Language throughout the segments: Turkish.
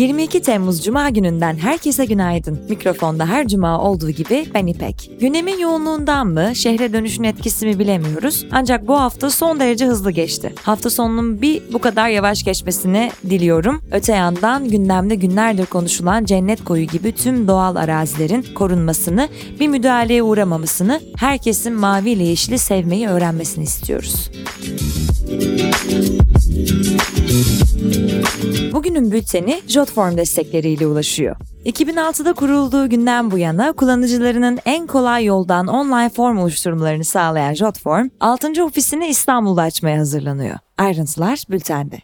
22 Temmuz Cuma gününden herkese günaydın. Mikrofonda her cuma olduğu gibi ben İpek. Gündemin yoğunluğundan mı, şehre dönüşün etkisi mi bilemiyoruz. Ancak bu hafta son derece hızlı geçti. Hafta sonunun bir bu kadar yavaş geçmesini diliyorum. Öte yandan gündemde günlerdir konuşulan cennet koyu gibi tüm doğal arazilerin korunmasını, bir müdahaleye uğramamasını, herkesin mavi ile yeşili sevmeyi öğrenmesini istiyoruz. Bugünün bülteni Jotform destekleriyle ulaşıyor. 2006'da kurulduğu günden bu yana kullanıcılarının en kolay yoldan online form oluşturmalarını sağlayan Jotform, 6. ofisini İstanbul'da açmaya hazırlanıyor. Ayrıntılar bültende.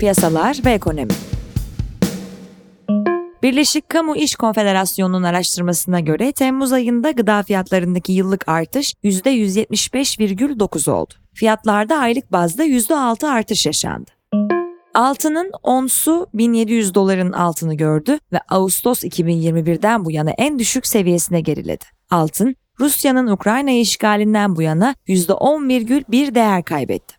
Piyasalar ve ekonomi Birleşik Kamu İş Konfederasyonu'nun araştırmasına göre Temmuz ayında gıda fiyatlarındaki yıllık artış %175,9 oldu. Fiyatlarda aylık bazda %6 artış yaşandı. Altının onsu 1700 doların altını gördü ve Ağustos 2021'den bu yana en düşük seviyesine geriledi. Altın, Rusya'nın Ukrayna işgalinden bu yana %10,1 değer kaybetti.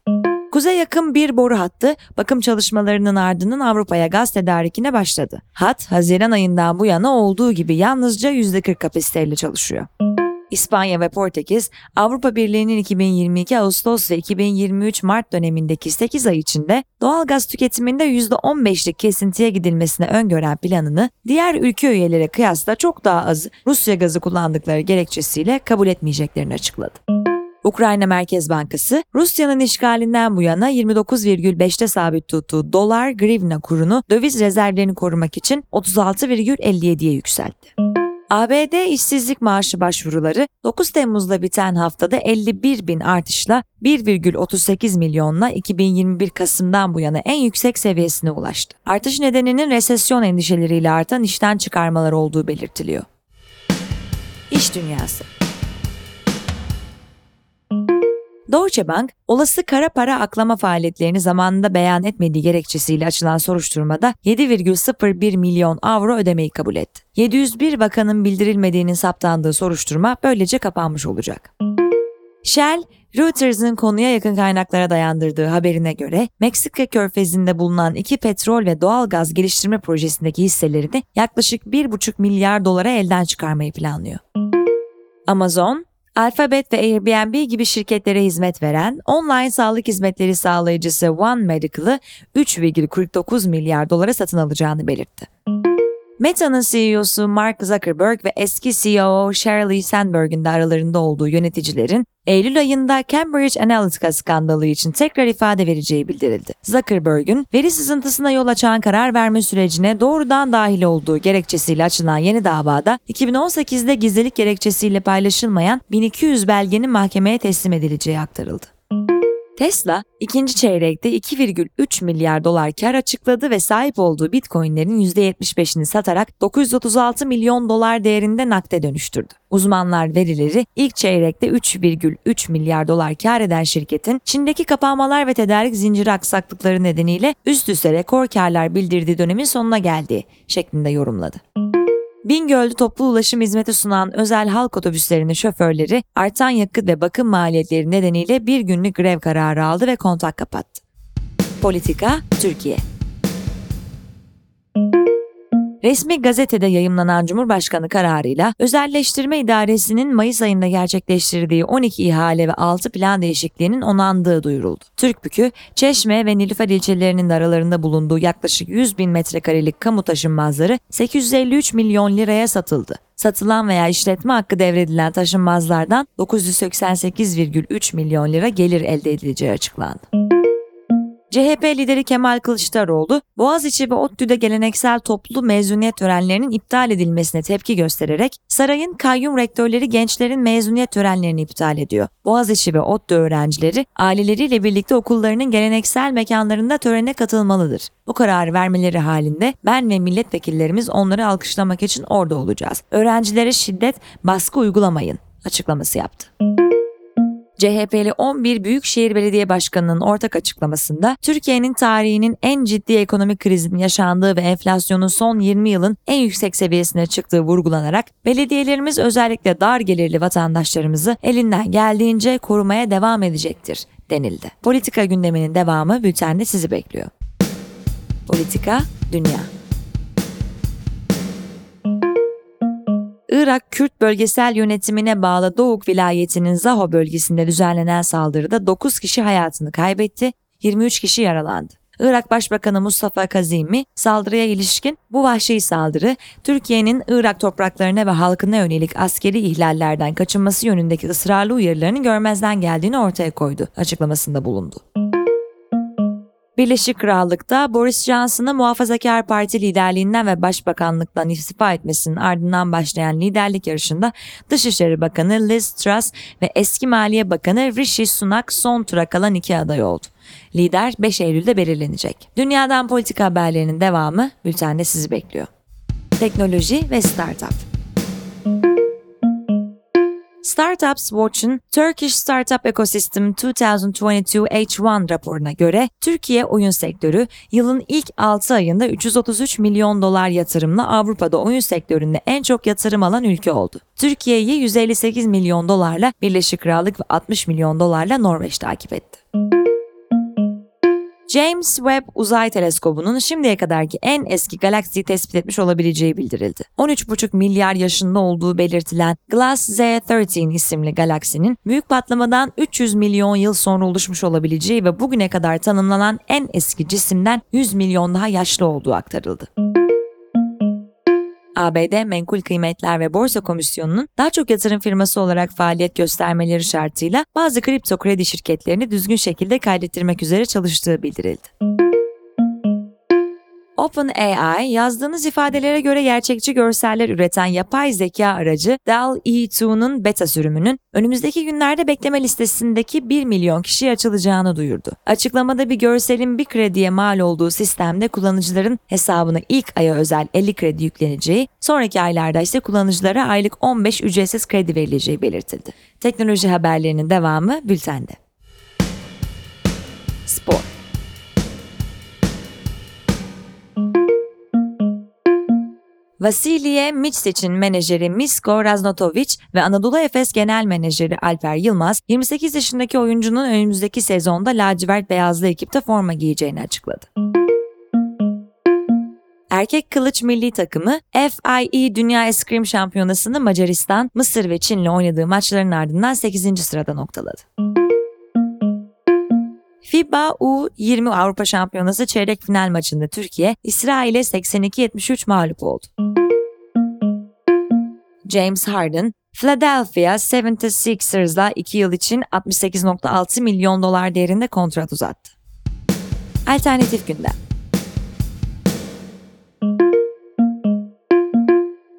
Kuzey yakın bir boru hattı bakım çalışmalarının ardından Avrupa'ya gaz tedarikine başladı. Hat, Haziran ayından bu yana olduğu gibi yalnızca %40 kapasiteyle çalışıyor. İspanya ve Portekiz, Avrupa Birliği'nin 2022 Ağustos ve 2023 Mart dönemindeki 8 ay içinde doğal gaz tüketiminde %15'lik kesintiye gidilmesine öngören planını diğer ülke üyelere kıyasla çok daha az Rusya gazı kullandıkları gerekçesiyle kabul etmeyeceklerini açıkladı. Ukrayna Merkez Bankası, Rusya'nın işgalinden bu yana 29,5'te sabit tuttuğu dolar grivna kurunu döviz rezervlerini korumak için 36,57'ye yükseltti. ABD işsizlik maaşı başvuruları 9 Temmuz'da biten haftada 51 bin artışla 1,38 milyonla 2021 Kasım'dan bu yana en yüksek seviyesine ulaştı. Artış nedeninin resesyon endişeleriyle artan işten çıkarmalar olduğu belirtiliyor. İş Dünyası Deutsche Bank, olası kara para aklama faaliyetlerini zamanında beyan etmediği gerekçesiyle açılan soruşturmada 7,01 milyon avro ödemeyi kabul etti. 701 vakanın bildirilmediğinin saptandığı soruşturma böylece kapanmış olacak. Shell, Reuters'ın konuya yakın kaynaklara dayandırdığı haberine göre Meksika körfezinde bulunan iki petrol ve doğal gaz geliştirme projesindeki hisselerini yaklaşık 1,5 milyar dolara elden çıkarmayı planlıyor. Amazon, Alphabet ve Airbnb gibi şirketlere hizmet veren online sağlık hizmetleri sağlayıcısı One Medical'ı 3,49 milyar dolara satın alacağını belirtti. Meta'nın CEO'su Mark Zuckerberg ve eski CEO Sheryl Sandberg'in de aralarında olduğu yöneticilerin Eylül ayında Cambridge Analytica skandalı için tekrar ifade vereceği bildirildi. Zuckerberg'ün veri sızıntısına yol açan karar verme sürecine doğrudan dahil olduğu gerekçesiyle açılan yeni davada 2018'de gizlilik gerekçesiyle paylaşılmayan 1200 belgenin mahkemeye teslim edileceği aktarıldı. Tesla, ikinci çeyrekte 2,3 milyar dolar kar açıkladı ve sahip olduğu bitcoinlerin %75'ini satarak 936 milyon dolar değerinde nakde dönüştürdü. Uzmanlar verileri ilk çeyrekte 3,3 milyar dolar kar eden şirketin Çin'deki kapanmalar ve tedarik zinciri aksaklıkları nedeniyle üst üste rekor karlar bildirdiği dönemin sonuna geldiği şeklinde yorumladı. Bingöl'de toplu ulaşım hizmeti sunan özel halk otobüslerinin şoförleri artan yakıt ve bakım maliyetleri nedeniyle bir günlük grev kararı aldı ve kontak kapattı. Politika Türkiye Resmi gazetede yayımlanan Cumhurbaşkanı kararıyla özelleştirme idaresinin Mayıs ayında gerçekleştirdiği 12 ihale ve 6 plan değişikliğinin onandığı duyuruldu. Türkbükü, Çeşme ve Nilüfer ilçelerinin aralarında bulunduğu yaklaşık 100 bin metrekarelik kamu taşınmazları 853 milyon liraya satıldı. Satılan veya işletme hakkı devredilen taşınmazlardan 988,3 milyon lira gelir elde edileceği açıklandı. CHP lideri Kemal Kılıçdaroğlu, Boğaziçi ve ODTÜ'de geleneksel toplu mezuniyet törenlerinin iptal edilmesine tepki göstererek sarayın kayyum rektörleri gençlerin mezuniyet törenlerini iptal ediyor. Boğaziçi ve ODTÜ öğrencileri aileleriyle birlikte okullarının geleneksel mekanlarında törene katılmalıdır. Bu kararı vermeleri halinde ben ve milletvekillerimiz onları alkışlamak için orada olacağız. Öğrencilere şiddet, baskı uygulamayın açıklaması yaptı. CHP'li 11 Büyükşehir Belediye Başkanı'nın ortak açıklamasında Türkiye'nin tarihinin en ciddi ekonomik krizin yaşandığı ve enflasyonun son 20 yılın en yüksek seviyesine çıktığı vurgulanarak belediyelerimiz özellikle dar gelirli vatandaşlarımızı elinden geldiğince korumaya devam edecektir denildi. Politika gündeminin devamı bültende sizi bekliyor. Politika Dünya Irak Kürt bölgesel yönetimine bağlı Doğuk vilayetinin Zaho bölgesinde düzenlenen saldırıda 9 kişi hayatını kaybetti, 23 kişi yaralandı. Irak Başbakanı Mustafa Kazimi saldırıya ilişkin bu vahşi saldırı Türkiye'nin Irak topraklarına ve halkına yönelik askeri ihlallerden kaçınması yönündeki ısrarlı uyarılarını görmezden geldiğini ortaya koydu açıklamasında bulundu. Birleşik Krallık'ta Boris Johnson'ın Muhafazakar Parti liderliğinden ve başbakanlıktan istifa etmesinin ardından başlayan liderlik yarışında Dışişleri Bakanı Liz Truss ve eski Maliye Bakanı Rishi Sunak son tura kalan iki aday oldu. Lider 5 Eylül'de belirlenecek. Dünyadan politika haberlerinin devamı bültende sizi bekliyor. Teknoloji ve Startup Startups Watch'un Turkish Startup Ecosystem 2022 H1 raporuna göre Türkiye oyun sektörü yılın ilk 6 ayında 333 milyon dolar yatırımla Avrupa'da oyun sektöründe en çok yatırım alan ülke oldu. Türkiye'yi 158 milyon dolarla Birleşik Krallık ve 60 milyon dolarla Norveç takip etti. James Webb Uzay Teleskobu'nun şimdiye kadarki en eski galaksiyi tespit etmiş olabileceği bildirildi. 13,5 milyar yaşında olduğu belirtilen Glass Z13 isimli galaksinin büyük patlamadan 300 milyon yıl sonra oluşmuş olabileceği ve bugüne kadar tanımlanan en eski cisimden 100 milyon daha yaşlı olduğu aktarıldı. ABD Menkul Kıymetler ve Borsa Komisyonu'nun daha çok yatırım firması olarak faaliyet göstermeleri şartıyla bazı kripto kredi şirketlerini düzgün şekilde kaydettirmek üzere çalıştığı bildirildi. OpenAI, yazdığınız ifadelere göre gerçekçi görseller üreten yapay zeka aracı DAL-E2'nun beta sürümünün önümüzdeki günlerde bekleme listesindeki 1 milyon kişiye açılacağını duyurdu. Açıklamada bir görselin bir krediye mal olduğu sistemde kullanıcıların hesabına ilk aya özel 50 kredi yükleneceği, sonraki aylarda ise kullanıcılara aylık 15 ücretsiz kredi verileceği belirtildi. Teknoloji haberlerinin devamı bültende. Spor Vasilije Miçsic'in menajeri Misko Raznatovic ve Anadolu Efes Genel Menajeri Alper Yılmaz, 28 yaşındaki oyuncunun önümüzdeki sezonda lacivert beyazlı ekipte forma giyeceğini açıkladı. Erkek kılıç milli takımı FIE Dünya Eskrim Şampiyonası'nı Macaristan, Mısır ve Çin'le oynadığı maçların ardından 8. sırada noktaladı. FIBA U20 Avrupa Şampiyonası çeyrek final maçında Türkiye, İsrail'e 82-73 mağlup oldu. James Harden, Philadelphia 76ers'la 2 yıl için 68.6 milyon dolar değerinde kontrat uzattı. Alternatif gündem.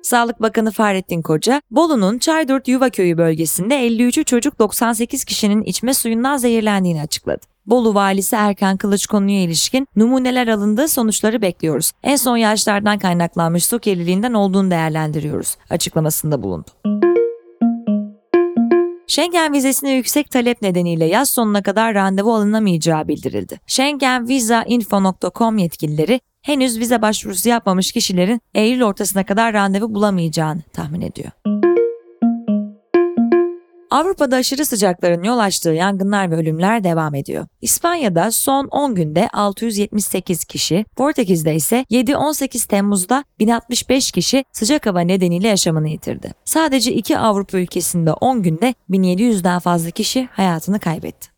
Sağlık Bakanı Fahrettin Koca, Bolu'nun Çaydurt Yuva Köyü bölgesinde 53 çocuk 98 kişinin içme suyundan zehirlendiğini açıkladı. Bolu valisi Erkan Kılıç konuya ilişkin numuneler alındığı sonuçları bekliyoruz. En son yağışlardan kaynaklanmış su kirliliğinden olduğunu değerlendiriyoruz açıklamasında bulundu. Schengen vizesine yüksek talep nedeniyle yaz sonuna kadar randevu alınamayacağı bildirildi. Schengenvisainfo.com yetkilileri henüz vize başvurusu yapmamış kişilerin Eylül ortasına kadar randevu bulamayacağını tahmin ediyor. Avrupa'da aşırı sıcakların yol açtığı yangınlar ve ölümler devam ediyor. İspanya'da son 10 günde 678 kişi, Portekiz'de ise 7-18 Temmuz'da 1065 kişi sıcak hava nedeniyle yaşamını yitirdi. Sadece iki Avrupa ülkesinde 10 günde 1700'den fazla kişi hayatını kaybetti.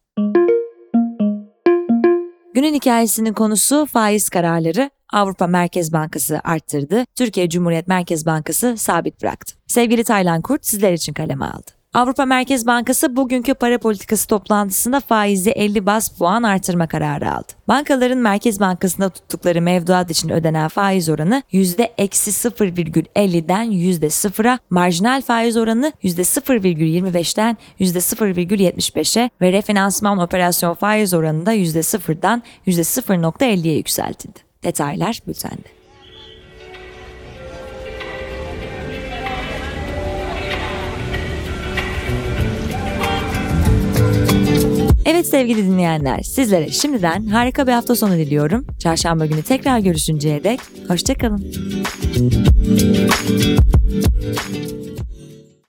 Günün hikayesinin konusu faiz kararları Avrupa Merkez Bankası arttırdı, Türkiye Cumhuriyet Merkez Bankası sabit bıraktı. Sevgili Taylan Kurt sizler için kaleme aldı. Avrupa Merkez Bankası bugünkü para politikası toplantısında faizi 50 bas puan artırma kararı aldı. Bankaların Merkez Bankası'nda tuttukları mevduat için ödenen faiz oranı %0,50'den %0'a, marjinal faiz oranı %0,25'den %0,75'e ve refinansman operasyon faiz oranı da %0'dan %0,50'ye yükseltildi. Detaylar bültende. Evet sevgili dinleyenler, sizlere şimdiden harika bir hafta sonu diliyorum. Çarşamba günü tekrar görüşünceye dek hoşçakalın.